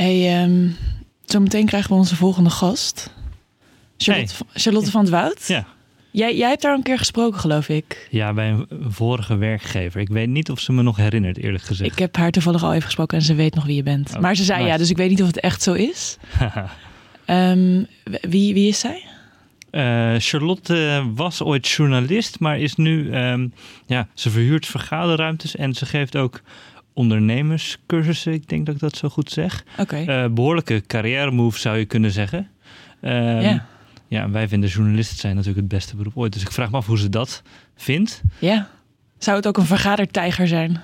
Hey, ehm, zometeen krijgen we onze volgende gast. Charlotte, van- Charlotte van het Woud. Ja. Jij, jij hebt daar een keer gesproken, geloof ik. Ja, bij een vorige werkgever. Ik weet niet of ze me nog herinnert, eerlijk gezegd. Ik heb haar toevallig al even gesproken en ze weet nog wie je bent. Oh, maar ze zei nice. ja, dus ik weet niet of het echt zo is. Ehm, wie, wie is zij? Eh, Charlotte was ooit journalist, maar is nu, ehm, ja, ze verhuurt vergaderruimtes en ze geeft ook ondernemerscursussen. Ik denk dat ik dat zo goed zeg. Oké. Eh, behoorlijke carrière move zou je kunnen zeggen. Ehm, Ja. wij vinden journalisten zijn natuurlijk het beste beroep ooit. Dus ik vraag me af hoe ze dat vindt. ja. Zou het ook een vergadertijger zijn?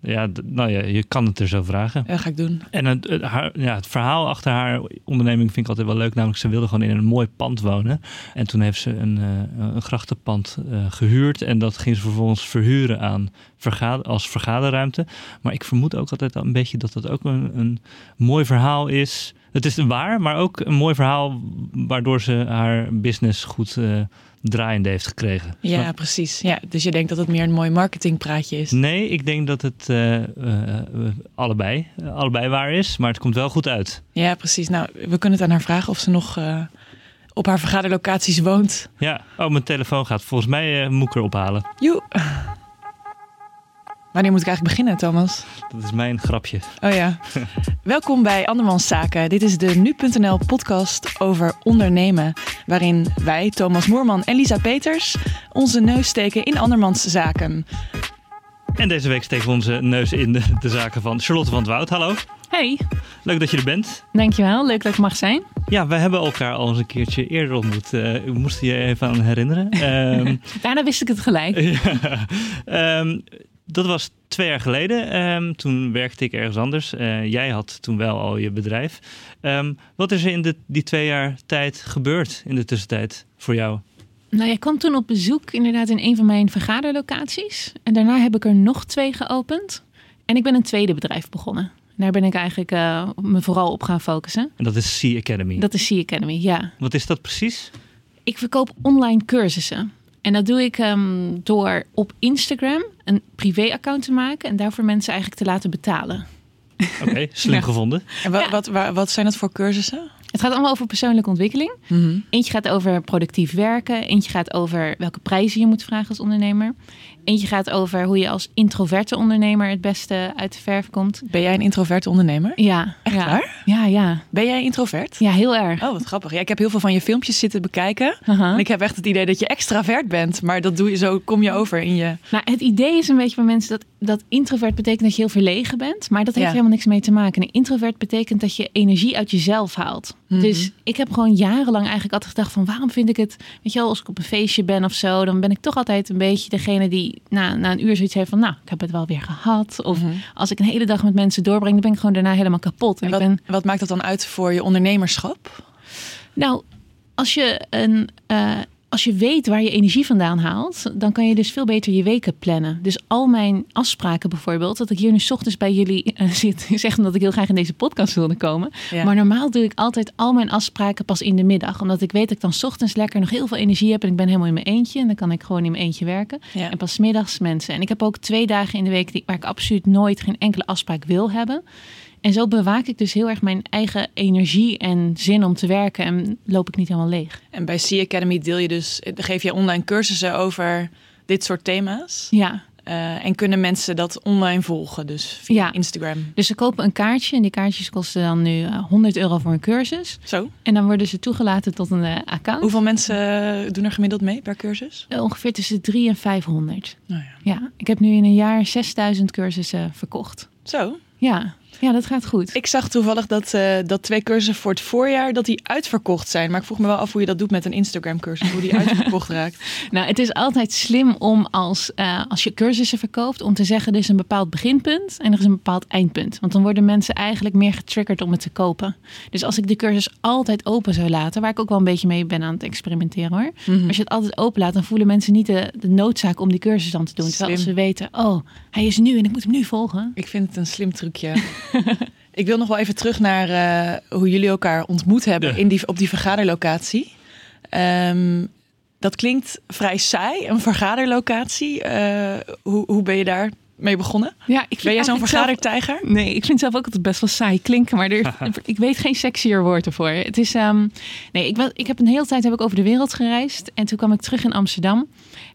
Ja, nou ja, je kan het er zo vragen. Dat ga ik doen. En het, het, haar, ja, het verhaal achter haar onderneming vind ik altijd wel leuk. Namelijk, ze wilde gewoon in een mooi pand wonen. En toen heeft ze een, eh, een grachtenpand eh, gehuurd. En dat ging ze vervolgens verhuren aan vergader, als vergaderruimte. Maar ik vermoed ook altijd al een beetje dat dat ook een, een mooi verhaal is. Het is waar, maar ook een mooi verhaal waardoor ze haar business goed eh, draaiende heeft gekregen. Ja, precies. Ja, dus je denkt dat het meer een mooi marketingpraatje is. Nee, ik denk dat het eh, eh, eh, allebei, allebei waar is. Maar het komt wel goed uit. Ja, precies. Nou, we kunnen het aan haar vragen of ze nog op haar vergaderlocaties woont. Ja, oh, mijn telefoon gaat. Volgens mij eh, moet ik er ophalen. Joe. Wanneer moet ik eigenlijk beginnen, Thomas? Dat is mijn grapje. Oh ja. Welkom bij Andermans Zaken. Dit is de Nu.nl podcast over ondernemen. Waarin wij, Thomas Moorman en Lisa Peters, onze neus steken in andermans zaken. En deze week steken we onze neus in de, de zaken van Charlotte van het Woud. Hallo, Hey, leuk dat je er bent. dankjewel. Leuk dat ik mag zijn. Ja, wij hebben elkaar al eens een keertje eerder ontmoet. Eh we moesten je even aan herinneren. Ehm, Daarna wist ik het gelijk. ja, Ehm, dat was twee jaar geleden. Ehm, toen werkte ik ergens anders. Eh, jij had toen wel al je bedrijf. Wat is er in de, die twee jaar tijd gebeurd in de tussentijd voor jou? Nou, jij kwam toen op bezoek inderdaad in een van mijn vergaderlocaties. En daarna heb ik er nog twee geopend. En ik ben een tweede bedrijf begonnen. Daar ben ik eigenlijk eh, me vooral op gaan focussen. En dat is Sea Academy. Dat is Sea Academy, ja. Wat is dat precies? Ik verkoop online cursussen. En dat doe ik ehm, door op Instagram een privé-account te maken... en daarvoor mensen eigenlijk te laten betalen. Oké, slim Ja. gevonden. En wa- Ja. wat, wa- wat zijn dat voor cursussen? Het gaat allemaal over persoonlijke ontwikkeling. Eentje gaat over productief werken. Eentje gaat over welke prijzen je moet vragen als ondernemer. Eentje gaat over hoe je als introverte ondernemer het beste uit de verf komt. Ben jij een introverte ondernemer? Ja, Echt ja. waar? Ja, ja. Ben jij introvert? Ja, heel erg. Oh, wat grappig. Ja, ik heb heel veel van je filmpjes zitten bekijken. En ik heb echt het idee dat je extravert bent. Maar dat doe je zo, kom je over in je... Nou, het idee is een beetje bij mensen dat, dat introvert betekent dat je heel verlegen bent. Maar dat heeft Ja. helemaal niks mee te maken. Een introvert betekent dat je energie uit jezelf haalt. Mhm. Dus ik heb gewoon jarenlang eigenlijk altijd gedacht van waarom vind ik het... Weet je wel, als ik op een feestje ben of zo, dan ben ik toch altijd een beetje degene die na, na een uur zoiets heeft van... Nou, ik heb het wel weer gehad. Of Mhm. als ik een hele dag met mensen doorbreng, dan ben ik gewoon daarna helemaal kapot. En En ik wat, ben, wat maakt dat dan uit voor je ondernemerschap? nou, als je, een, eh, als je weet waar je energie vandaan haalt, dan kan je dus veel beter je weken plannen. Dus al mijn afspraken bijvoorbeeld, dat ik hier nu 's ochtends bij jullie eh, zit, is omdat ik heel graag in deze podcast wilde komen. Ja. Maar normaal doe ik altijd al mijn afspraken pas in de middag, omdat ik weet dat ik dan 's ochtends lekker nog heel veel energie heb en ik ben helemaal in mijn eentje en dan kan ik gewoon in mijn eentje werken. Ja. En pas middags mensen. En ik heb ook twee dagen in de week die, waar ik absoluut nooit geen enkele afspraak wil hebben. En zo bewaak ik dus heel erg mijn eigen energie en zin om te werken en loop ik niet helemaal leeg. En bij Sea Academy deel je dus, geef je online cursussen over dit soort thema's. Ja, Eh, en kunnen mensen dat online volgen, dus via Ja. Instagram. dus ze kopen een kaartje en die kaartjes kosten dan nu eh, 100 euro voor een cursus. Zo. En dan worden ze toegelaten tot een eh, account. Hoeveel mensen eh, doen er gemiddeld mee per cursus? Eh, ongeveer tussen 3 en 500. Nou ja. Ja, ik heb nu in een jaar 6000 cursussen verkocht. Zo. Ja, ja dat gaat goed. Ik zag toevallig dat, eh, dat twee cursussen voor het voorjaar dat die uitverkocht zijn. Maar ik vroeg me wel af hoe je dat doet met een Instagram cursus, hoe die uitverkocht raakt. Nou, het is altijd slim om als, eh, als je cursussen verkoopt, om te zeggen er is een bepaald beginpunt en er is een bepaald eindpunt. Want dan worden mensen eigenlijk meer getriggerd om het te kopen. Dus als ik de cursus altijd open zou laten, waar ik ook wel een beetje mee ben aan het experimenteren hoor. Mhm. Als je het altijd open laat, dan voelen mensen niet de, de noodzaak om die cursus dan te doen. Terwijl ze weten, oh, hij is nu en ik moet hem nu volgen. Ik vind het een slim trucje. ik wil nog wel even terug naar eh, hoe jullie elkaar ontmoet hebben Ja. in die, op die vergaderlocatie. Ehm, dat klinkt vrij saai, een vergaderlocatie. Eh, hoe, hoe ben je daar mee begonnen? Ja, ik Ben jij zo'n zelf- vergadertijger? Nee, ik vind zelf ook altijd best wel saai klinken, maar er, ik weet geen sexier woord ervoor. Het is, ehm, nee, ik, ik heb een hele tijd heb ik over de wereld gereisd en toen kwam ik terug in Amsterdam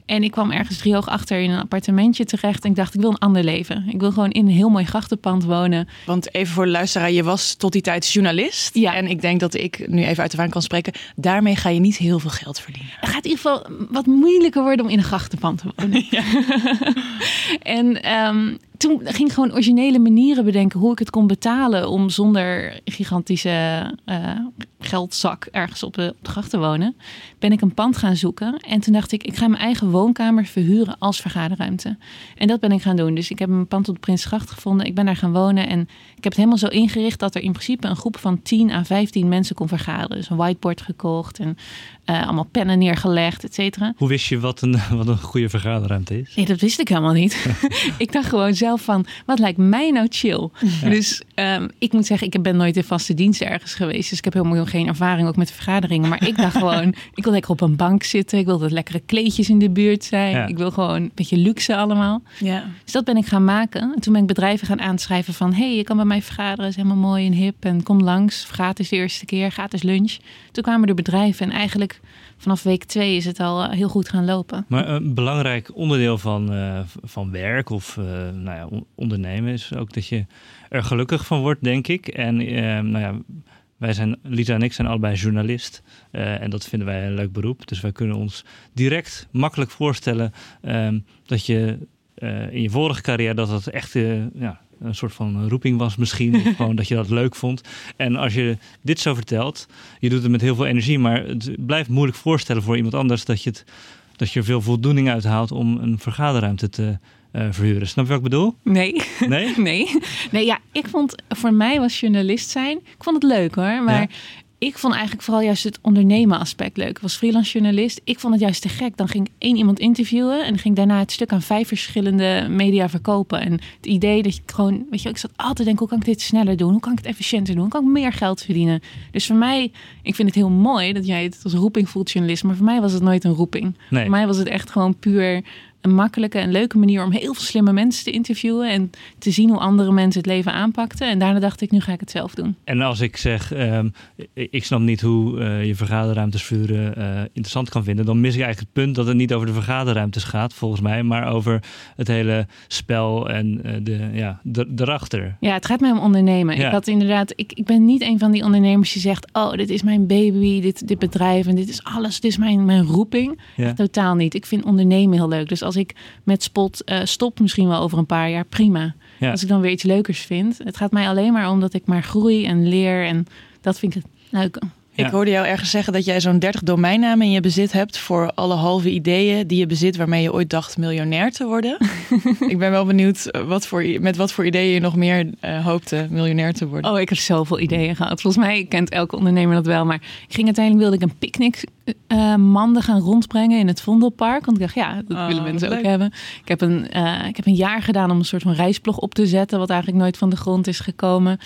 en ik kwam ergens driehoog achter in een appartementje terecht en ik dacht ik wil een ander leven. Ik wil gewoon in een heel mooi grachtenpand wonen. Want even voor de luisteraar, je was tot die tijd journalist. Ja. En ik denk dat ik nu even uit de waan kan spreken. Daarmee ga je niet heel veel geld verdienen. Het gaat in ieder geval wat moeilijker worden om in een grachtenpand te wonen. en ehm, toen ging ik gewoon originele manieren bedenken hoe ik het kon betalen om zonder gigantische eh, geldzak ergens op de, op de gracht te wonen. Ben ik een pand gaan zoeken en toen dacht ik, ik ga mijn eigen woonkamer verhuren als vergaderruimte. En dat ben ik gaan doen. Dus ik heb een pand op de Prinsgracht gevonden. Ik ben daar gaan wonen en ik heb het helemaal zo ingericht dat er in principe een groep van 10 à 15 mensen kon vergaderen. Dus een whiteboard gekocht en eh, allemaal pennen neergelegd, et cetera. Hoe wist je wat een, wat een goede vergaderruimte is? Nee, dat wist ik helemaal niet. ik dacht gewoon zelf van, wat lijkt mij nou chill? Dus ehm, ik moet zeggen, ik ben nooit in vaste dienst ergens geweest. Dus ik heb helemaal geen ervaring ook met vergaderingen. Maar ik dacht gewoon, ik wil lekker op een bank zitten. Ik wil dat lekkere kleedjes in de buurt zijn. Ja. Ik wil gewoon een beetje luxe allemaal. Ja. Dus dat ben ik gaan maken. En toen ben ik bedrijven gaan aanschrijven van... hey, je kan bij mij vergaderen, is helemaal mooi en hip. En kom langs, gratis de eerste keer, gratis lunch. Toen kwamen er bedrijven en eigenlijk vanaf week twee is het al eh, heel goed gaan lopen. Maar een belangrijk onderdeel van, eh, van werk of eh, nou ja, on- ondernemen is ook dat je er gelukkig van wordt, denk ik. En nou ja, wij zijn, Lisa en ik zijn allebei journalist. en dat vinden wij een leuk beroep. Dus wij kunnen ons direct makkelijk voorstellen ehm, dat je in je vorige carrière dat dat echt ja, een soort van roeping was misschien. Of gewoon dat je dat leuk vond. En als je dit zo vertelt, je doet het met heel veel energie, maar het blijft moeilijk voorstellen voor iemand anders dat je, het, dat je er veel voldoening uit haalt om een vergaderruimte te eh, verhuren. Snap je wat ik bedoel? Nee. Nee? Nee. Nee, ja, ik vond voor mij was journalist zijn. Ik vond het leuk hoor. Maar Ja. Ik vond eigenlijk vooral juist het ondernemen aspect leuk. Ik was freelance journalist. Ik vond het juist te gek. Dan ging ik één iemand interviewen en ging daarna het stuk aan vijf verschillende media verkopen. En het idee dat je gewoon, weet je, ik zat altijd te denken: hoe kan ik dit sneller doen? Hoe kan ik het efficiënter doen? Hoe kan ik meer geld verdienen? Dus voor mij, ik vind het heel mooi dat jij het als roeping voelt, journalist. Maar voor mij was het nooit een roeping. Nee. Voor mij was het echt gewoon puur een makkelijke en leuke manier om heel veel slimme mensen te interviewen en te zien hoe andere mensen het leven aanpakten. En daarna dacht ik, nu ga ik het zelf doen. En als ik zeg, ehm, ik snap niet hoe eh, je vergaderruimtes vuren eh, interessant kan vinden, dan mis ik eigenlijk het punt dat het niet over de vergaderruimtes gaat, volgens mij, maar over het hele spel en eh, de, ja, de, erachter. Ja, het gaat mij om ondernemen. Ja. Ik had inderdaad, ik, ik ben niet een van die ondernemers die zegt, oh, dit is mijn baby, dit, dit bedrijf en dit is alles, dit is mijn, mijn roeping. Ja. Totaal niet. Ik vind ondernemen heel leuk. Dus als ik met spot eh, stop, misschien wel over een paar jaar, prima. Ja. Als ik dan weer iets leukers vind. Het gaat mij alleen maar om dat ik maar groei en leer en dat vind ik. Ja. Ik hoorde jou ergens zeggen dat jij zo'n 30 domeinnamen in je bezit hebt voor alle halve ideeën die je bezit waarmee je ooit dacht miljonair te worden. ik ben wel benieuwd wat voor, met wat voor ideeën je nog meer eh, hoopte miljonair te worden. Oh, ik heb zoveel ideeën gehad. Volgens mij kent elke ondernemer dat wel. Maar ik ging uiteindelijk wilde ik een picknick eh, manden gaan rondbrengen in het Vondelpark. Want ik dacht, ja, dat Oh, willen mensen ook leuk. hebben. Ik heb, een, ik heb een jaar gedaan om een soort van reisblog op te zetten. Wat eigenlijk nooit van de grond is gekomen.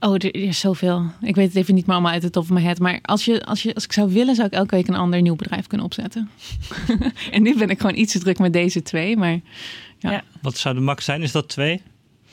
Oh, er, is zoveel. Ik weet het even niet meer allemaal uit de top van mijn head. Maar als, je, als, je, als ik zou willen, zou ik elke week een ander nieuw bedrijf kunnen opzetten. en nu ben ik gewoon iets te druk met deze twee. Maar Wat zou de max zijn? Is dat twee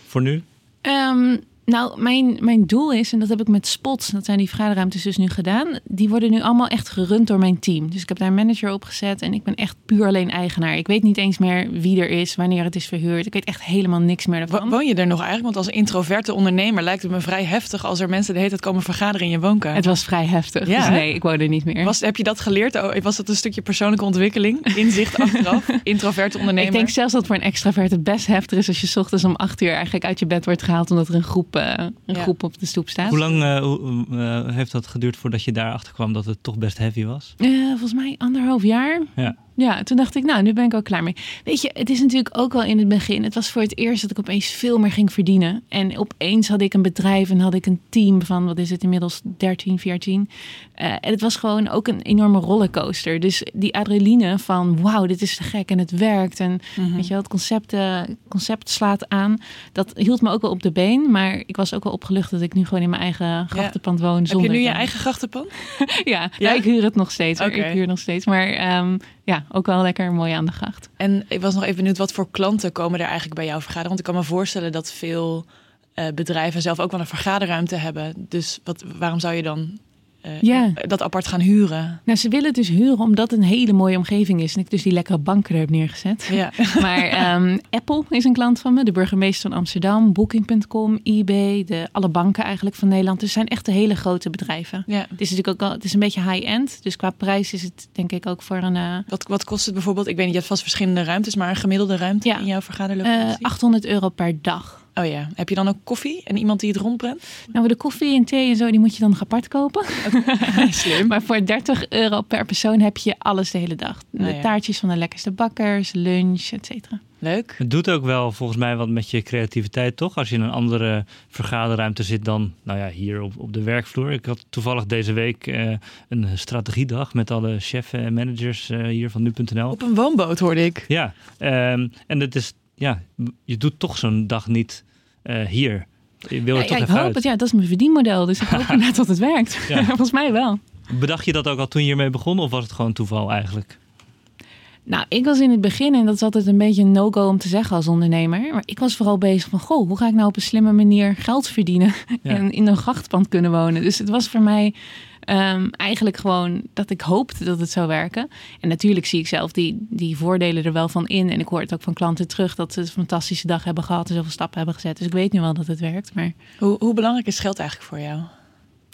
voor nu? Ehm, nou, mijn, mijn doel is, en dat heb ik met Spots, dat zijn die vergaderruimtes dus nu gedaan. Die worden nu allemaal echt gerund door mijn team. Dus ik heb daar een manager op gezet en ik ben echt puur alleen eigenaar. Ik weet niet eens meer wie er is, wanneer het is verhuurd. Ik weet echt helemaal niks meer daarvan. Woon je er nog eigenlijk? Want als introverte ondernemer lijkt het me vrij heftig als er mensen de hele tijd komen vergaderen in je woonkamer. Het was vrij heftig. Ja, dus nee, ik woon er niet meer. Was, heb je dat geleerd? Oh, was dat een stukje persoonlijke ontwikkeling? Inzicht achteraf? Introverte ondernemer? ik denk zelfs dat voor een extravert het best heftig is als je 's ochtends om acht uur eigenlijk uit je bed wordt gehaald omdat er een groep, een Ja. groep op de stoep staat. Hoe lang eh, hoe, eh, heeft dat geduurd voordat je daarachter kwam dat het toch best heavy was? Eh, volgens mij anderhalf jaar. Ja. Ja, toen dacht ik, nou, nu ben ik ook klaar mee. Weet je, het is natuurlijk ook wel in het begin. Het was voor het eerst dat ik opeens veel meer ging verdienen. En opeens had ik een bedrijf en had ik een team van, wat is het inmiddels, 13, 14. Eh, en het was gewoon ook een enorme rollercoaster. Dus die adrenaline van, wauw, dit is te gek en het werkt. En Mhm. weet je wel, het concept, eh, concept slaat aan. Dat hield me ook wel op de been. Maar ik was ook wel opgelucht dat ik nu gewoon in mijn eigen grachtenpand woon. Heb je zonder nu je eigen grachtenpand? ja, Ja? ik huur het nog steeds. Ik huur nog steeds. Maar ehm, ja, ook wel lekker mooi aan de gracht. En ik was nog even benieuwd, wat voor klanten komen er eigenlijk bij jou vergaderen? Want ik kan me voorstellen dat veel eh, bedrijven zelf ook wel een vergaderruimte hebben. Dus wat, waarom zou je dan eh, Ja. dat apart gaan huren? Nou, ze willen het dus huren omdat het een hele mooie omgeving is. En ik dus die lekkere banken er heb neergezet. Ja. Maar ehm, Apple is een klant van me, de burgemeester van Amsterdam, Booking.com, eBay, de, alle banken eigenlijk van Nederland. Dus het zijn echt de hele grote bedrijven. ja. Het is natuurlijk ook al, het is een beetje high-end. Dus qua prijs is het denk ik ook voor een eh, Wat, wat kost het bijvoorbeeld? Ik weet niet, je hebt vast verschillende ruimtes, maar een gemiddelde ruimte Ja. in jouw eh, vergaderlocatie? 800 euro per dag. Oh ja. Heb je dan ook koffie en iemand die het rondbrengt? Nou, de koffie en thee en zo, die moet je dan nog apart kopen. Slim. Maar voor 30 euro per persoon heb je alles de hele dag. De Nou ja. taartjes van de lekkerste bakkers, lunch, et cetera. Leuk. Het doet ook wel volgens mij wat met je creativiteit, toch? Als je in een andere vergaderruimte zit dan, nou ja, hier op, op de werkvloer. Ik had toevallig deze week eh, een strategiedag met alle chefs en managers eh, hier van nu.nl. Op een woonboot hoorde ik. Ja, ehm, en het is, ja, je doet toch zo'n dag niet hier. Je wil Ja, ja, ik hoop uit. het. Ja, dat is mijn verdienmodel. Dus ik hoop inderdaad dat het werkt. Ja. Volgens mij wel. Bedacht je dat ook al toen je hiermee begon of was het gewoon toeval eigenlijk? Nou, ik was in het begin, en dat is altijd een beetje een no-go om te zeggen als ondernemer. Maar ik was vooral bezig van, goh, hoe ga ik nou op een slimme manier geld verdienen Ja. en in een grachtpand kunnen wonen. Dus het was voor mij ehm, eigenlijk gewoon dat ik hoopte dat het zou werken. En natuurlijk zie ik zelf die, die voordelen er wel van in. En ik hoor het ook van klanten terug dat ze een fantastische dag hebben gehad en zoveel stappen hebben gezet. Dus ik weet nu wel dat het werkt. Maar Hoe, hoe belangrijk is geld eigenlijk voor jou?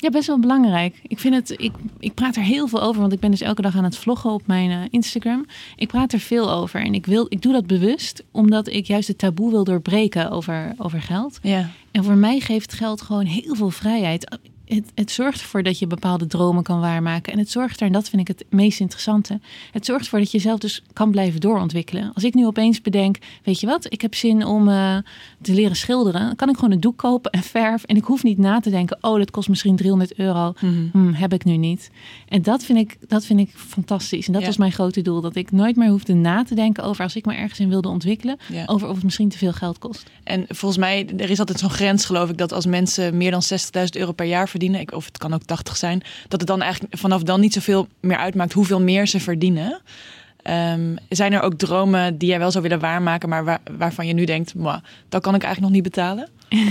ja, best wel belangrijk. Ik vind het, ik, ik praat er heel veel over, want ik ben dus elke dag aan het vloggen op mijn eh, Instagram. Ik praat er veel over en ik, wil, ik doe dat bewust, omdat ik juist het taboe wil doorbreken over, over geld. Ja. En voor mij geeft geld gewoon heel veel vrijheid. Het, het zorgt ervoor dat je bepaalde dromen kan waarmaken. En het zorgt er, en dat vind ik het meest interessante, het zorgt ervoor dat je zelf dus kan blijven doorontwikkelen. Als ik nu opeens bedenk, weet je wat, ik heb zin om eh, te leren schilderen, dan kan ik gewoon een doek kopen en verf. En ik hoef niet na te denken, oh, dat kost misschien 300 euro. Hm, heb ik nu niet. En dat vind ik, dat vind ik fantastisch. En dat Ja. was mijn grote doel. Dat ik nooit meer hoefde na te denken over als ik me ergens in wilde ontwikkelen. Ja. Over of het misschien te veel geld kost. En volgens mij, er is altijd zo'n grens, geloof ik, dat als mensen meer dan 60.000 euro per jaar verdienen, ik, of het kan ook 80 zijn, dat het dan eigenlijk vanaf dan niet zoveel meer uitmaakt hoeveel meer ze verdienen. Ehm, zijn er ook dromen die jij wel zou willen waarmaken, maar waar- waarvan je nu denkt, "Mwah, dat kan ik eigenlijk nog niet betalen?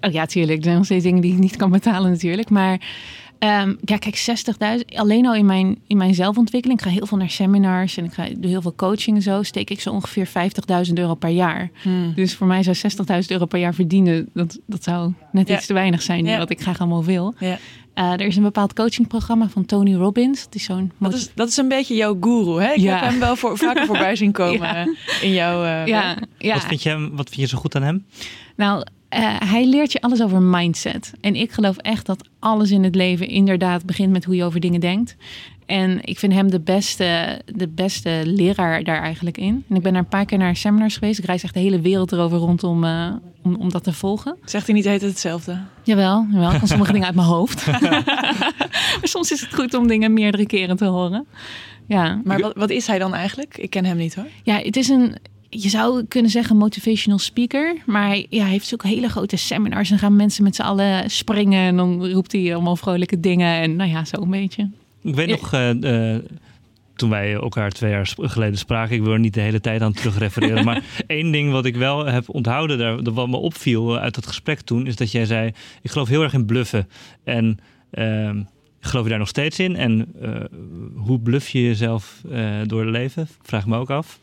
Oh ja, tuurlijk. Er zijn nog steeds dingen die ik niet kan betalen natuurlijk. Maar ehm, ja, kijk, 60.000. Alleen al in mijn, in mijn zelfontwikkeling. Ik ga heel veel naar seminars en ik ga, ik doe heel veel coaching en zo. Steek ik zo ongeveer 50.000 euro per jaar. Dus voor mij zou 60.000 euro per jaar verdienen, dat, dat zou net Ja. iets te weinig zijn. Ja. Wat ik graag allemaal wil. Ja. Eh, er is een bepaald coachingprogramma van Tony Robbins. Het is zo'n Dat is, dat is een beetje jouw guru, hè? Ik Ja. heb hem wel voor, vaker voorbij zien komen Ja. in jouw... eh, ja, ja. Wat, vind je, hem- wat vind je zo goed aan hem? Nou, eh, hij leert je alles over mindset. En ik geloof echt dat alles in het leven inderdaad begint met hoe je over dingen denkt. En ik vind hem de beste, de beste leraar daar eigenlijk in. En ik ben daar een paar keer naar seminars geweest. Ik reis echt de hele wereld erover rond om, eh, om, om dat te volgen. Zegt hij niet heet het hetzelfde? Jawel, jawel. Ik kan sommige dingen uit mijn hoofd. maar soms is het goed om dingen meerdere keren te horen. Ja, Maar wat, wat is hij dan eigenlijk? Ik ken hem niet hoor. ja, het is een. Je zou kunnen zeggen motivational speaker. Maar hij, ja, hij heeft ook hele grote seminars. En gaan mensen met z'n allen springen. En dan roept hij allemaal vrolijke dingen. En nou ja, zo een beetje. Ik weet Ja. nog, eh, eh, toen wij elkaar twee jaar geleden spraken, ik wil er niet de hele tijd aan terugrefereren, maar één ding wat ik wel heb onthouden, daar, dat wat me opviel uit dat gesprek toen, is dat jij zei, ik geloof heel erg in bluffen. En ehm, geloof je daar nog steeds in? En eh, hoe bluff je jezelf eh, door het leven? Vraag me ook af.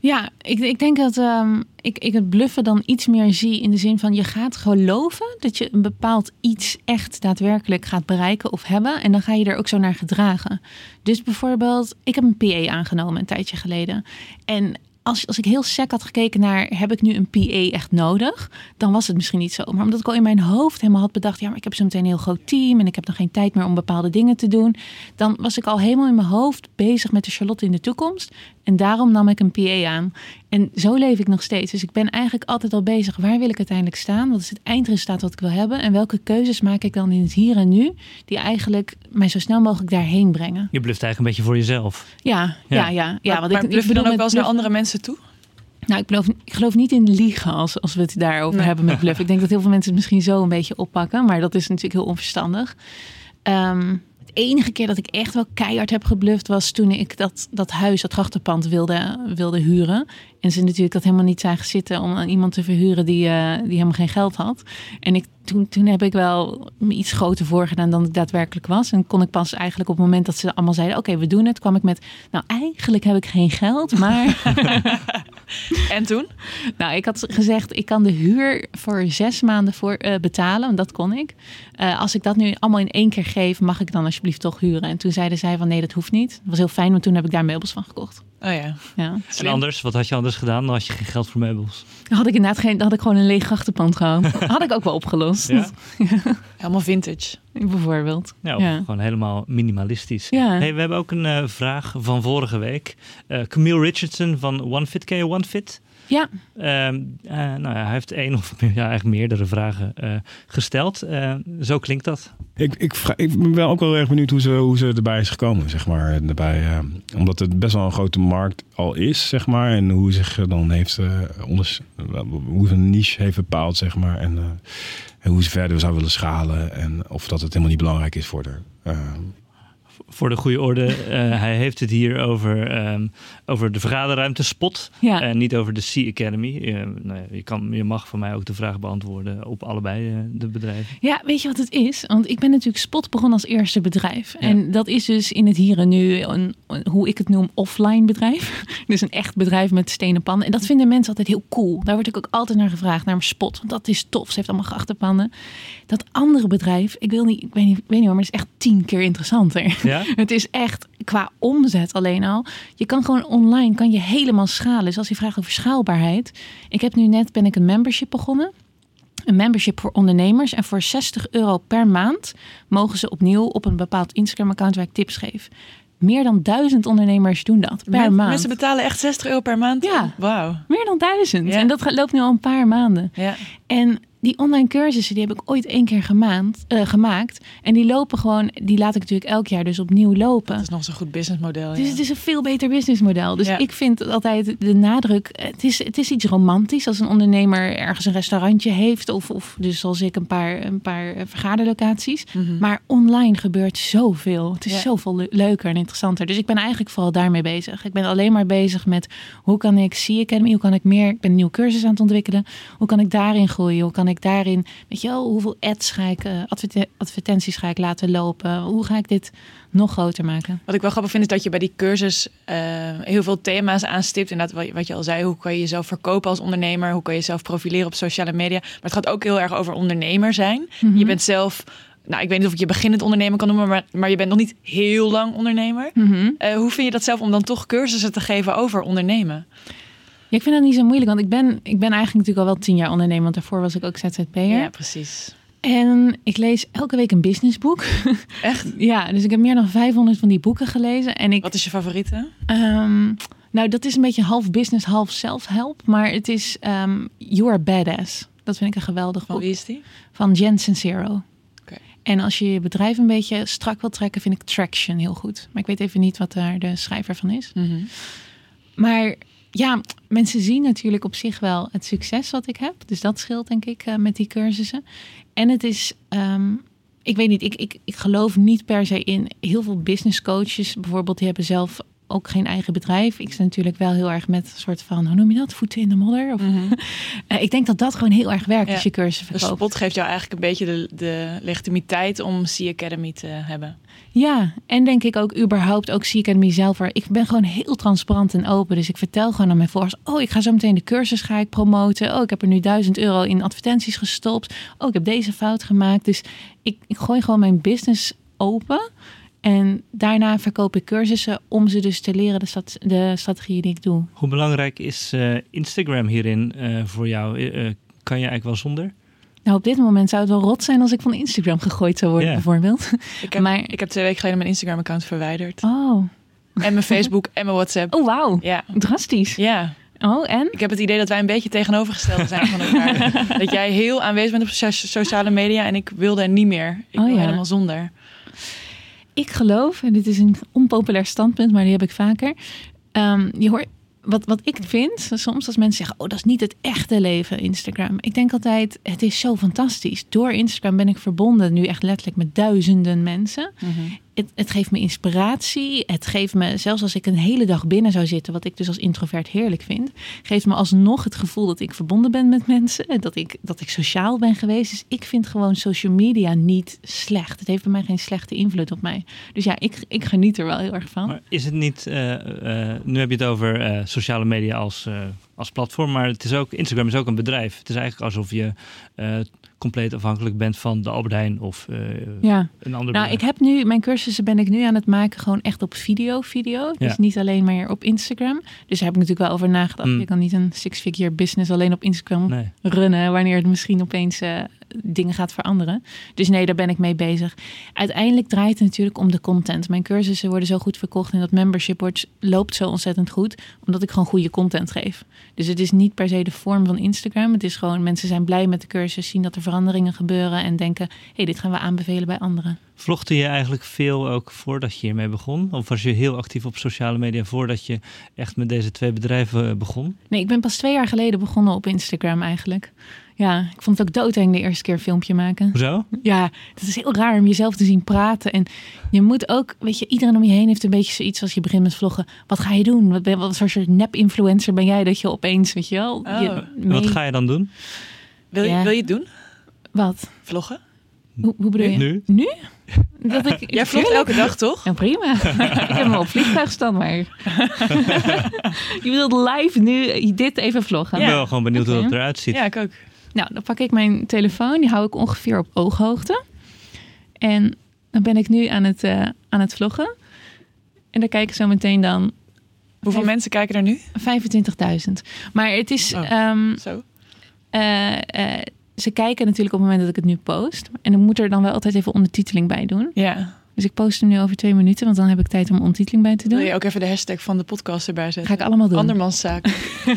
Ja, ik, ik denk dat ehm, ik, ik het bluffen dan iets meer zie in de zin van je gaat geloven dat je een bepaald iets echt daadwerkelijk gaat bereiken of hebben. En dan ga je er ook zo naar gedragen. Dus bijvoorbeeld, ik heb een PA aangenomen een tijdje geleden. En als, als ik heel sec had gekeken naar heb ik nu een PA echt nodig, dan was het misschien niet zo. Maar omdat ik al in mijn hoofd helemaal had bedacht, ja, maar ik heb zo meteen een heel groot team en ik heb nog geen tijd meer om bepaalde dingen te doen, dan was ik al helemaal in mijn hoofd bezig met de Charlotte in de toekomst. En daarom nam ik een PA aan. En zo leef ik nog steeds. Dus ik ben eigenlijk altijd al bezig. Waar wil ik uiteindelijk staan? Wat is het eindresultaat wat ik wil hebben? En welke keuzes maak ik dan in het hier en nu? Die eigenlijk mij zo snel mogelijk daarheen brengen. Je bluft eigenlijk een beetje voor jezelf. Ja, ja, Ja. ja. ja, maar, want maar ik, bluff je dan ook wel eens naar andere mensen toe? nou, ik geloof, ik geloof niet in liegen als, als we het daarover Nee. hebben met bluff. Ik denk dat heel veel mensen het misschien zo een beetje oppakken, maar dat is natuurlijk heel onverstandig. Ehm, Het enige keer dat ik echt wel keihard heb gebluft was toen ik dat, dat huis, dat grachtenpand wilde, wilde huren. En ze natuurlijk dat helemaal niet zagen zitten om aan iemand te verhuren die, eh, die helemaal geen geld had. En ik, toen, toen heb ik wel me iets groter voorgedaan dan ik daadwerkelijk was. En kon ik pas eigenlijk op het moment dat ze allemaal zeiden: Oké, we doen het, kwam ik met: Nou, eigenlijk heb ik geen geld, maar. En toen? Nou, ik had gezegd, ik kan de huur voor zes maanden voor, eh, betalen. Want dat kon ik. Eh, als ik dat nu allemaal in één keer geef, mag ik dan alsjeblieft toch huren? En toen zeiden zij van nee, dat hoeft niet. Dat was heel fijn, want toen heb ik daar meubels van gekocht. Oh ja. Ja. En anders, wat had je anders gedaan? Dan had je geen geld voor meubels. Dan had ik inderdaad geen, dan had ik gewoon een leeg grachtenpand gehad. had ik ook wel opgelost. Ja? Helemaal vintage. Bijvoorbeeld. Ja, gewoon helemaal minimalistisch. Ja. Hey, we hebben ook een eh, vraag van vorige week. Eh, Camille Richardson van OneFit. Ken je OneFit? Ja, Ehm, eh, nou ja, hij heeft één of ja, eigenlijk meerdere vragen eh, gesteld. Eh, zo klinkt dat. Ik, ik, vra- ik ben wel ook wel erg benieuwd hoe ze, hoe ze erbij is gekomen, zeg maar. Erbij, eh, omdat het best wel een grote markt al is, zeg maar. En hoe zich dan heeft, eh, onders, hoe ze een niche heeft bepaald, zeg maar. En, eh, en hoe ze verder zou willen schalen. En of dat het helemaal niet belangrijk is voor haar. Voor de goede orde, eh, hij heeft het hier over, ehm, over de vergaderruimte Spot. ja. En niet over de Sea Academy. Eh, nou ja, je, kan, je mag van mij ook de vraag beantwoorden op allebei eh, de bedrijven. Ja, weet je wat het is? Want ik ben natuurlijk Spot begonnen als eerste bedrijf. Ja. En dat is dus in het hier en nu een, een- hoe ik het noem, offline bedrijf. Dus een echt bedrijf met stenen pannen. En dat vinden mensen altijd heel cool. Daar word ik ook altijd naar gevraagd, naar mijn Spot. Want dat is tof. Ze heeft allemaal grachtenpannen. Dat andere bedrijf, ik, wil niet, ik weet niet, ik weet niet hoor, maar het is echt tien keer interessanter. Ja? Het is echt qua omzet alleen al. Je kan gewoon online kan je helemaal schalen. Dus als je vraagt over schaalbaarheid. Ik heb nu net ben ik een membership begonnen. Een membership voor ondernemers. En voor 60 euro per maand mogen ze opnieuw op een bepaald Instagram-account waar ik tips geef. Meer dan duizend ondernemers doen dat per maand. Mensen betalen echt 60 euro per maand? Ja. Wauw. Meer dan duizend. Ja. En dat gaat- loopt nu al een paar maanden. Ja. En die online cursussen, die heb ik ooit één keer gemaakt, eh, gemaakt. En die lopen gewoon, die laat ik natuurlijk elk jaar dus opnieuw lopen. Dat is nog zo'n goed businessmodel. Dus ja. het is een veel beter businessmodel. Dus Ja. ik vind altijd de nadruk. Het is, het is iets romantisch als een ondernemer ergens een restaurantje heeft. Of, of dus zoals ik een paar, een paar eh, vergaderlocaties. Mhm. Maar online gebeurt zoveel. Het is Ja. zoveel le- leuker en interessanter. Dus ik ben eigenlijk vooral daarmee bezig. Ik ben alleen maar bezig met hoe kan ik Sea Academy, hoe kan ik meer, ik ben een nieuwe cursus aan het ontwikkelen. Hoe kan ik daarin groeien? Hoe kan ik daarin, weet je wel, hoeveel ads ga ik, eh, adverte- advertenties ga ik laten lopen? Hoe ga ik dit nog groter maken? Wat ik wel grappig vind is dat je bij die cursus eh, heel veel thema's aanstipt. Inderdaad, wat je- wat je al zei, hoe kan je jezelf verkopen als ondernemer? Hoe kan je jezelf profileren op sociale media? Maar het gaat ook heel erg over ondernemer zijn. Mhm. Je bent zelf, nou ik weet niet of ik je beginnend ondernemer kan noemen, maar, maar je bent nog niet heel lang ondernemer. Mhm. Eh, hoe vind je dat zelf om dan toch cursussen te geven over ondernemen? Ja, ik vind dat niet zo moeilijk, want ik ben, ik ben eigenlijk natuurlijk al wel tien jaar ondernemer, want daarvoor was ik ook ZZP'er. Ja, precies. En ik lees elke week een businessboek. Echt? ja, dus ik heb meer dan 500 van die boeken gelezen. En ik, Wat is je favoriete? ehm, nou, dat is een beetje half business, half self-help, maar het is ehm You Are Badass. Dat vind ik een geweldig Van boek. wie is die? Van Jen Sincero. Oké. En als je je bedrijf een beetje strak wil trekken, vind ik Traction heel goed. Maar ik weet even niet wat daar de schrijver van is. Mhm. Maar ja, mensen zien natuurlijk op zich wel het succes wat ik heb. Dus dat scheelt denk ik eh, met die cursussen. En het is, ehm, ik weet niet, ik, ik, ik geloof niet per se in heel veel business coaches. Bijvoorbeeld, die hebben zelf ook geen eigen bedrijf. Ik sta natuurlijk wel heel erg met een soort van, hoe noem je dat? Voeten in de modder? Of, Mhm. Eh, ik denk dat dat gewoon heel erg werkt Ja. als je cursussen Dus verkoopt. Spot geeft jou eigenlijk een beetje de, de legitimiteit om Sea Academy te hebben. Ja, en denk ik ook überhaupt ook aan mezelf. waar- Ik ben gewoon heel transparant en open. Dus ik vertel gewoon aan mijn volgers. Oh, ik ga zo meteen de cursus ga ik promoten. Oh, ik heb er nu duizend euro in advertenties gestopt. Oh, ik heb deze fout gemaakt. Dus ik, ik gooi gewoon mijn business open. En daarna verkoop ik cursussen om ze dus te leren de, stat- de strategieën die ik doe. Hoe belangrijk is eh, Instagram hierin eh, voor jou? Eh, kan je eigenlijk wel zonder? Nou, op dit moment zou het wel rot zijn als ik van Instagram gegooid zou worden, bijvoorbeeld. Ik heb, Maar- ik heb twee weken geleden mijn Instagram-account verwijderd. Oh, En mijn Facebook en mijn WhatsApp. oh wauw. Ja. Drastisch. Ja, Oh, en? ik heb het idee dat wij een beetje tegenovergesteld zijn van elkaar. dat jij heel aanwezig bent op so- sociale media en ik wilde niet meer. Ik Oh, wil ja. helemaal zonder. Ik geloof, en dit is een onpopulair standpunt, maar die heb ik vaker. Ehm, je hoort, wat, wat ik vind, soms als mensen zeggen, oh, dat is niet het echte leven, Instagram. Ik denk altijd, het is zo fantastisch. Door Instagram ben ik verbonden, nu echt letterlijk met duizenden mensen. Het, het geeft me inspiratie. Het geeft me, zelfs als ik een hele dag binnen zou zitten, wat ik dus als introvert heerlijk vind, geeft me alsnog het gevoel dat ik verbonden ben met mensen. En dat ik, dat ik sociaal ben geweest. Dus ik vind gewoon social media niet slecht. Het heeft bij mij geen slechte invloed op mij. Dus ja, ik, ik geniet er wel heel erg van. Maar is het niet, eh, eh, nu heb je het over eh, sociale media als, als platform, maar het is ook, Instagram is ook een bedrijf. Het is eigenlijk alsof je eh, compleet afhankelijk bent van de Albert Heijn of eh, Ja. een ander Nou, bedrijf. ik heb nu, mijn cursussen ben ik nu aan het maken gewoon echt op video, video. Dus Ja. niet alleen maar op Instagram. Dus daar heb ik natuurlijk wel over nagedacht. Mm. Je kan niet een six-figure business alleen op Instagram Nee. runnen wanneer het misschien opeens eh, dingen gaat veranderen. Dus nee, daar ben ik mee bezig. Uiteindelijk draait het natuurlijk om de content. Mijn cursussen worden zo goed verkocht en dat membership wordt, loopt zo ontzettend goed, omdat ik gewoon goede content geef. Dus het is niet per se de vorm van Instagram. Het is gewoon mensen zijn blij met de cursus, zien dat er veranderingen gebeuren en denken, hé, hey, dit gaan we aanbevelen bij anderen. Vlogde je eigenlijk veel ook voordat je hiermee begon? Of was je heel actief op sociale media voordat je echt met deze twee bedrijven eh, begon? Nee, ik ben pas twee jaar geleden begonnen op Instagram eigenlijk. Ja, ik vond het ook doodeng de eerste keer een filmpje maken. Hoezo? Ja, het is heel raar om jezelf te zien praten. En je moet ook, weet je, iedereen om je heen heeft een beetje zoiets als je begint met vloggen. Wat ga je doen? Wat, ben, wat soort nep-influencer ben jij dat je opeens, weet je wel? Oh. Je Wat mee- ga je dan doen? Wil je, Ja. wil je het doen? Wat? Vloggen? Hoe, hoe bedoel je? Nu? Nu? Dat ik, Jij vlogt elke dag, toch? Ja, prima. ik heb hem op vliegtuigstand, maar... je wilt live nu dit even vloggen? Ik ben wel gewoon benieuwd hoe dat eruit ziet. Ja, ik ook. Nou, dan pak ik mijn telefoon. Die hou ik ongeveer op ooghoogte. En dan ben ik nu aan het, eh, aan het vloggen. En dan kijk ik zo meteen dan Hoeveel mensen kijken er nu? 25.000. Maar het is... Oh. ehm, Zo. eh, eh, ze kijken natuurlijk op het moment dat ik het nu post. En dan moet er dan wel altijd even ondertiteling bij doen. Ja. Dus ik post hem nu over twee minuten, want dan heb ik tijd om ondertiteling bij te Wil doen. je ook even de hashtag van de podcast erbij zetten? Ga ik allemaal doen. Andermanszaak.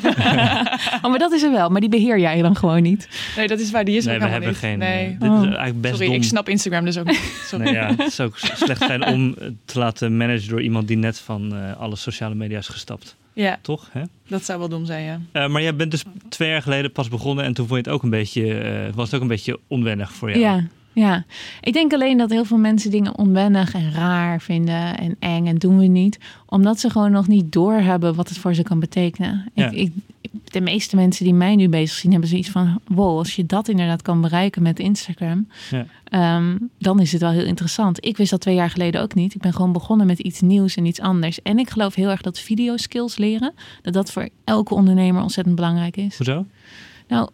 Oh, maar dat is er wel. Maar die beheer jij dan gewoon niet. Nee, dat is waar. Die is nee, ook we helemaal hebben niet. geen. Nee. eh, dit Oh. is eigenlijk best Sorry, dom. ik snap Instagram dus ook niet. Sorry. Nee, ja, het zou ook slecht zijn om eh, te laten managen door iemand die net van eh, alle sociale media is gestapt. Ja, Toch? Hè? dat zou wel dom zijn, ja. Eh, maar jij bent dus twee jaar geleden pas begonnen en toen vond je het ook een beetje, eh, was het ook een beetje onwennig voor jou. Ja, ja. Ik denk alleen dat heel veel mensen dingen onwennig en raar vinden en eng en doen we niet. Omdat ze gewoon nog niet doorhebben wat het voor ze kan betekenen. Ja. Ik, ik, de meeste mensen die mij nu bezig zien hebben zoiets van... wow, als je dat inderdaad kan bereiken met Instagram... Ja. ehm, dan is het wel heel interessant. Ik wist dat twee jaar geleden ook niet. Ik ben gewoon begonnen met iets nieuws en iets anders. En ik geloof heel erg dat videoskills leren... dat dat voor elke ondernemer ontzettend belangrijk is. Hoezo? Nou,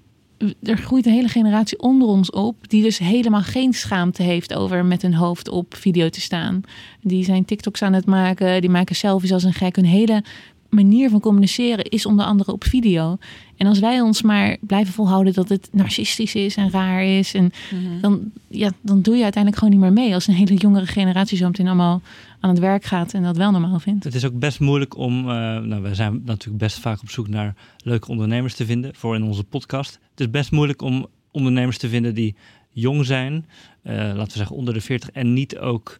er groeit een hele generatie onder ons op die dus helemaal geen schaamte heeft over met hun hoofd op video te staan. Die zijn TikToks aan het maken, die maken selfies als een gek. Hun hele manier van communiceren is onder andere op video. En als wij ons maar blijven volhouden dat het narcistisch is en raar is, en dan, ja, dan doe je uiteindelijk gewoon niet meer mee. Als een hele jongere generatie zo meteen allemaal aan het werk gaat en dat wel normaal vindt. Het is ook best moeilijk om, eh, nou we zijn natuurlijk best vaak op zoek naar leuke ondernemers te vinden voor in onze podcast. Het is best moeilijk om ondernemers te vinden die jong zijn, eh, laten we zeggen onder de 40 en niet ook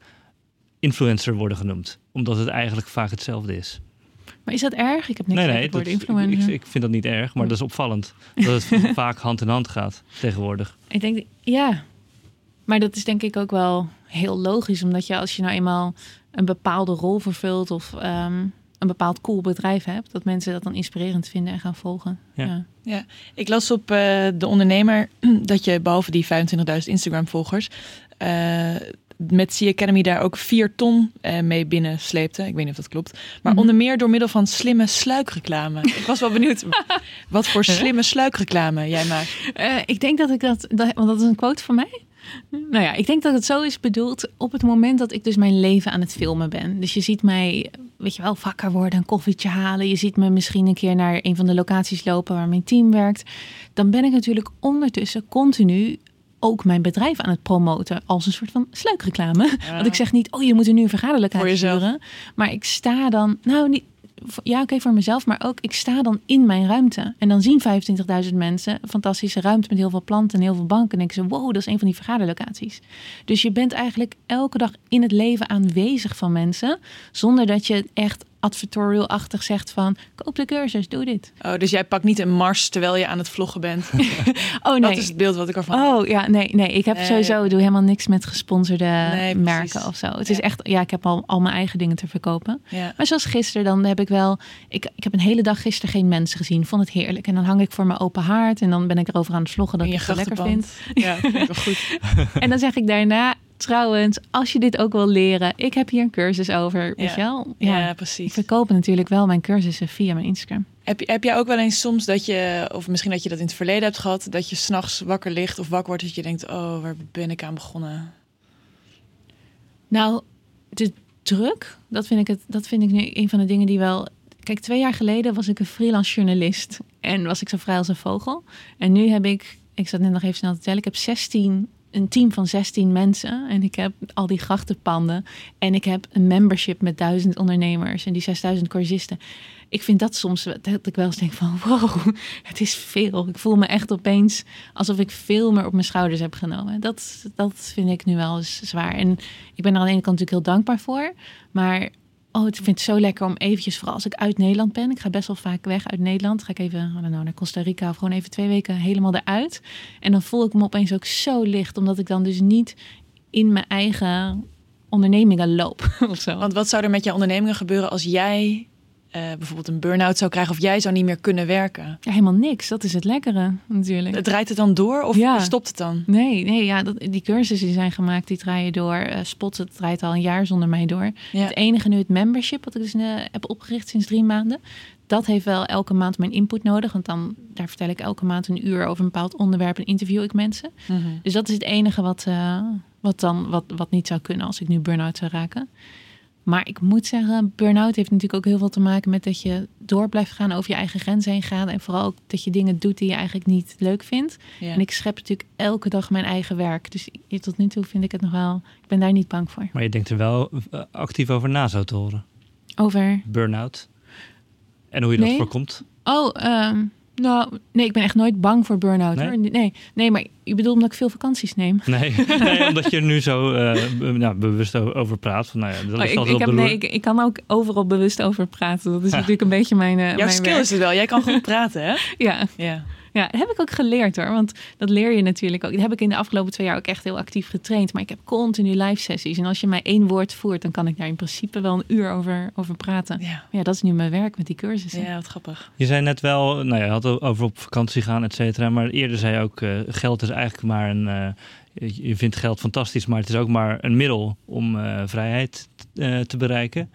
influencer worden genoemd. Omdat het eigenlijk vaak hetzelfde is. Maar is dat erg? Ik heb niks nee, tegen nee, het woord dat- ik, influencer. ik, ik vind dat niet erg, maar dat is opvallend. Dat het vaak hand in hand gaat tegenwoordig. Ik denk, ja. Maar dat is denk ik ook wel heel logisch. Omdat je als je nou eenmaal een bepaalde rol vervult of ehm, een bepaald cool bedrijf hebt, dat mensen dat dan inspirerend vinden en gaan volgen. Ja. Ja. Ik las op eh, De Ondernemer dat je behalve die 25.000 Instagram-volgers... eh, met Sea Academy daar ook 4 ton eh, mee binnen sleepte. Ik weet niet of dat klopt. Maar Mhm. onder meer door middel van slimme sluikreclame. Ik was wel benieuwd wat voor slimme sluikreclame jij maakt. Eh, ik denk dat ik dat, dat, want dat is een quote van mij. Nou ja, ik denk dat het zo is bedoeld op het moment dat ik dus mijn leven aan het filmen ben. Dus je ziet mij, weet je wel, wakker worden, een koffietje halen. Je ziet me misschien een keer naar een van de locaties lopen waar mijn team werkt. Dan ben ik natuurlijk ondertussen continu ook mijn bedrijf aan het promoten als een soort van sluikreclame. Want ik zeg niet, oh je moet er nu een jezelf. sturen. Maar ik sta dan, nou niet, ja oké voor mezelf, maar ook ik sta dan in mijn ruimte. En dan zien 25.000 mensen een fantastische ruimte met heel veel planten en heel veel banken. En denken ze, wow, dat is een van die vergaderlocaties. Dus je bent eigenlijk elke dag in het leven aanwezig van mensen, zonder dat je echt advertorial-achtig zegt van... koop de cursus, doe dit. Oh, dus jij pakt niet een mars terwijl je aan het vloggen bent. Oh nee. Dat is het beeld wat ik ervan. Oh ja, nee, nee. Ik heb Nee. sowieso doe helemaal niks met gesponsorde Nee, merken of zo. Het is echt, ja, ik heb al, al mijn eigen dingen te verkopen. Ja. Maar zoals gisteren, dan heb ik wel. Ik, ik heb een hele dag gisteren geen mensen gezien. Vond het heerlijk. En dan hang ik voor mijn open haard. En dan ben ik erover aan het vloggen dat In ik je het lekker vind. Ja, vind ik wel goed. En dan zeg ik daarna. Trouwens, als je dit ook wil leren, ik heb hier een cursus over. Weet Ja. je wel? Ja, Ja. Ik precies. verkoop natuurlijk wel mijn cursussen via mijn Instagram. Heb, je- heb jij ook wel eens soms dat je, of misschien dat je dat in het verleden hebt gehad, dat je s'nachts wakker ligt of wakker wordt dat je denkt, oh, waar ben ik aan begonnen? Nou, de druk, dat vind ik, het, dat vind ik nu een van de dingen die wel. Kijk, twee jaar geleden was ik een freelance journalist en was ik zo vrij als een vogel. En nu heb ik, ik zat net nog even snel te tellen, ik heb 16, een team van 16 mensen en ik heb al die grachtenpanden en ik heb een membership met duizend ondernemers en die 6000 cursisten. Ik vind dat soms dat ik wel eens denk van wow, het is veel. Ik voel me echt opeens alsof ik veel meer op mijn schouders heb genomen. Dat, dat vind ik nu wel eens zwaar. En ik ben er aan de ene kant natuurlijk heel dankbaar voor. Maar oh, ik vind het zo lekker om eventjes, vooral als ik uit Nederland ben. Ik ga best wel vaak weg uit Nederland. Ga ik even naar Costa Rica of gewoon even twee weken helemaal eruit. En dan voel ik me opeens ook zo licht. Omdat ik dan dus niet in mijn eigen ondernemingen loop. Want wat zou er met jouw ondernemingen gebeuren als jij eh, bijvoorbeeld een burn-out zou krijgen of jij zou niet meer kunnen werken? Ja, helemaal niks. Dat is het lekkere natuurlijk. Het draait het dan door of Ja. stopt het dan? Nee, nee ja, dat, die cursussen die zijn gemaakt, die draaien door. Eh Spot, het draait al een jaar zonder mij door. Ja. Het enige nu, het membership, wat ik dus eh, heb opgericht sinds drie maanden. Dat heeft wel elke maand mijn input nodig. Want dan, daar vertel ik elke maand een uur over een bepaald onderwerp en interview ik mensen. Mhm. Dus dat is het enige wat, wat, dan, wat, wat niet zou kunnen als ik nu burn-out zou raken. Maar ik moet zeggen, burn-out heeft natuurlijk ook heel veel te maken met dat je door blijft gaan, over je eigen grenzen heen gaat. En vooral ook dat je dingen doet die je eigenlijk niet leuk vindt. Ja. En ik schep natuurlijk elke dag mijn eigen werk. Dus tot nu toe vind ik het nog wel. Ik ben daar niet bang voor. Maar je denkt er wel eh, actief over na zo te horen. Over. Burn-out. En hoe je dat voorkomt. Oh, ehm, nou, nee, ik ben echt nooit bang voor burn-out. Nee? Hoor. Nee, nee, maar je bedoelt omdat ik veel vakanties neem. Nee, nee omdat je er nu zo eh, nou, bewust over praat. Van, nou ja, dat Oh, ik, altijd ik, heb, de nee, ik, ik kan ook overal bewust over praten. Dat is natuurlijk een beetje mijn, eh, Jouw mijn skill werk. is het wel. Jij kan goed praten, hè? Ja, Ja. Ja, dat heb ik ook geleerd hoor. Want dat leer je natuurlijk ook. Dat heb ik in de afgelopen twee jaar ook echt heel actief getraind. Maar ik heb continu live sessies. En als je mij één woord voert, dan kan ik daar in principe wel een uur over, over praten. Ja. Ja, dat is nu mijn werk met die cursussen. ja, wat grappig. Je zei net wel, nou ja, je had over op vakantie gaan, et cetera. Maar eerder zei je ook, eh, geld is eigenlijk maar een... eh, je vindt geld fantastisch, maar het is ook maar een middel om eh, vrijheid eh, te bereiken.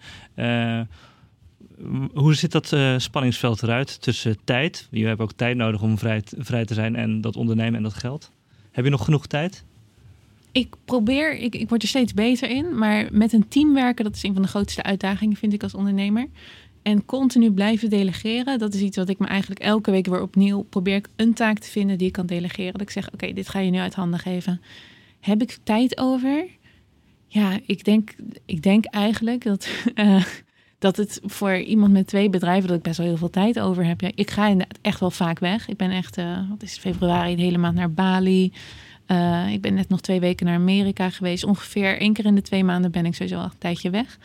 Hoe ziet dat eh, spanningsveld eruit tussen tijd? Je hebt ook tijd nodig om vrij, vrij te zijn en dat ondernemen en dat geld. Heb je nog genoeg tijd? Ik probeer, ik, ik word er steeds beter in, maar met een team werken, dat is een van de grootste uitdagingen, vind ik als ondernemer. En continu blijven delegeren, dat is iets wat ik me eigenlijk elke week weer opnieuw probeer ik een taak te vinden die ik kan delegeren. Dat ik zeg, oké, dit ga je nu uit handen geven. Heb ik tijd over? Ja, ik denk, ik denk eigenlijk dat, eh, dat het voor iemand met twee bedrijven, dat ik best wel heel veel tijd over heb. Ja, ik ga inderdaad echt wel vaak weg. Ik ben echt, eh, wat is het, februari, de hele maand naar Bali. Uh, ik ben net nog twee weken naar Amerika geweest. Ongeveer één keer in de twee maanden ben ik sowieso al een tijdje weg.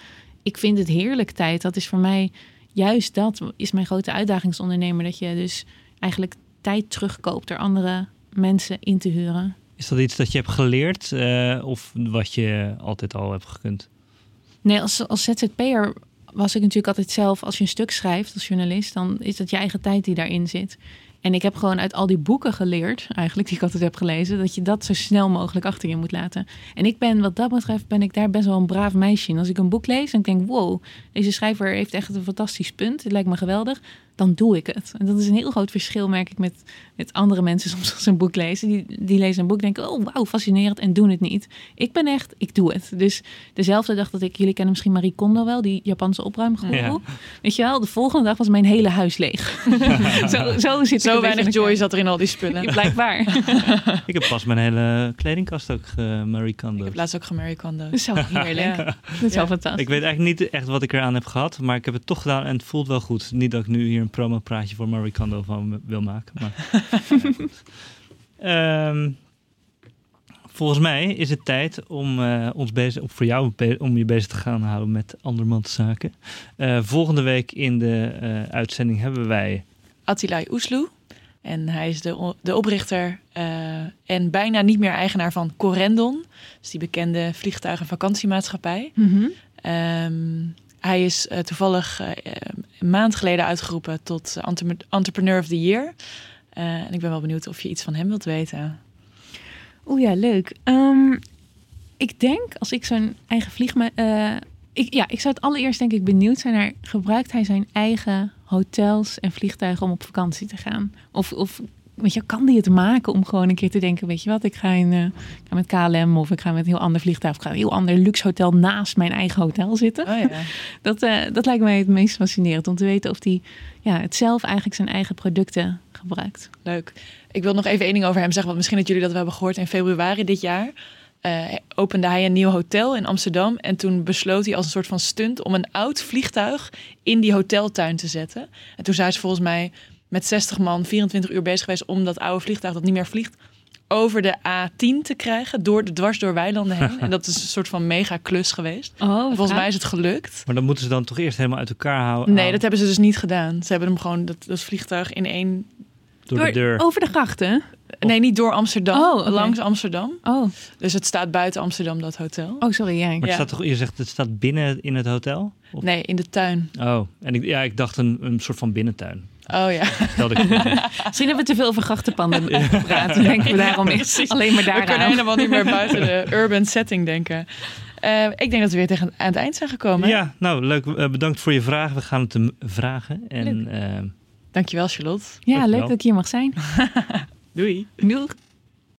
Ik vind het heerlijk tijd. Dat is voor mij juist dat is mijn grote uitdaging als ondernemer. Dat je dus eigenlijk tijd terugkoopt door andere mensen in te huren. Is dat iets dat je hebt geleerd uh, of wat je altijd al hebt gekund? Nee, als, als ZZP'er was ik natuurlijk altijd zelf... als je een stuk schrijft als journalist... dan is dat je eigen tijd die daarin zit. En ik heb gewoon uit al die boeken geleerd, eigenlijk, die ik altijd heb gelezen, dat je dat zo snel mogelijk achter je moet laten. En ik ben, wat dat betreft, ben ik daar best wel een braaf meisje in. Als ik een boek lees en ik denk, wow, deze schrijver heeft echt een fantastisch punt, het lijkt me geweldig, dan doe ik het. En dat is een heel groot verschil, merk ik, met, met andere mensen soms als ze een boek lezen. Die, die lezen een boek denken, oh wauw, fascinerend, en doen het niet. Ik ben echt, ik doe het. Dus dezelfde dag dat ik, jullie kennen misschien Marie Kondo wel, die Japanse opruimgoeroe. Ja. Weet je wel, de volgende dag was mijn hele huis leeg. zo, zo zit Zo weinig joy zat er in al die spullen. Blijkbaar. ik heb pas mijn hele kledingkast ook uh, Marie Kondo. Ik heb laatst ook Marie Kondo. Dat is zo heerlijk. ja. Dat is wel fantastisch. Ik weet eigenlijk niet echt wat ik eraan heb gehad, maar ik heb het toch gedaan en het voelt wel goed. Niet dat ik nu hier een promo-praatje voor Marie Kondo van wil maken. Maar, ja, um, volgens mij is het tijd om uh, ons bezig, voor jou om je bezig te gaan houden met andermans zaken. Uh, volgende week in de uh, uitzending hebben wij Attilai Oesloe. En hij is de, de oprichter en bijna niet meer eigenaar van Corendon. Dus die bekende vliegtuig- en vakantiemaatschappij. Mm -hmm. um, hij is uh, toevallig uh, een maand geleden uitgeroepen tot Entrepreneur of the Year. En ik ben wel benieuwd of je iets van hem wilt weten. Oeh ja, leuk. Um, ik denk als ik zo'n eigen vliegma... ik, ja, ik zou het allereerst denk ik benieuwd zijn naar... gebruikt hij zijn eigen hotels en vliegtuigen om op vakantie te gaan? Of, of weet je, kan die het maken om gewoon een keer te denken, weet je wat, ik ga, in, uh, ik ga met KLM of ik ga met een heel ander vliegtuig, of ik ga een heel ander luxe hotel naast mijn eigen hotel zitten. Oh ja. dat, uh, dat lijkt mij het meest fascinerend om te weten of die ja, het zelf eigenlijk zijn eigen producten gebruikt. Leuk. Ik wil nog even één ding over hem zeggen, want misschien dat jullie dat hebben gehoord in februari dit jaar. Uh, opende hij een nieuw hotel in Amsterdam. En toen besloot hij als een soort van stunt om een oud vliegtuig in die hoteltuin te zetten. En toen zei ze volgens mij: met 60 man 24 uur bezig geweest om dat oude vliegtuig dat niet meer vliegt over de A10 te krijgen, door de dwars door weilanden heen. en dat is een soort van mega klus geweest. Oh, Volgens mij is het gelukt. Maar dan moeten ze dan toch eerst helemaal uit elkaar houden? Nee, dat hebben ze dus niet gedaan. Ze hebben hem gewoon dat, dat vliegtuig in één door, door de deur. Over de grachten? Nee, niet door Amsterdam. Oh, okay. Langs Amsterdam. Oh. Dus het staat buiten Amsterdam, dat hotel. Oh, sorry. Ja. Maar het Ja. staat toch, je zegt het staat binnen in het hotel? Of- Nee, in de tuin. Oh, en ik, ja, ik dacht een, een soort van binnentuin. Oh ja. Ik. Misschien hebben we te veel over grachtenpanden gepraat. Denken we daarom precies. alleen maar We kunnen daaraan. helemaal niet meer buiten de urban setting denken. Eh, ik denk dat we weer tegen aan het eind zijn gekomen. ja, nou leuk. Eh, bedankt voor je vragen. We gaan het hem vragen. En eh, Dankjewel, Charlotte. Ja, Dankjewel. leuk dat ik hier mag zijn. Doei. Doeg.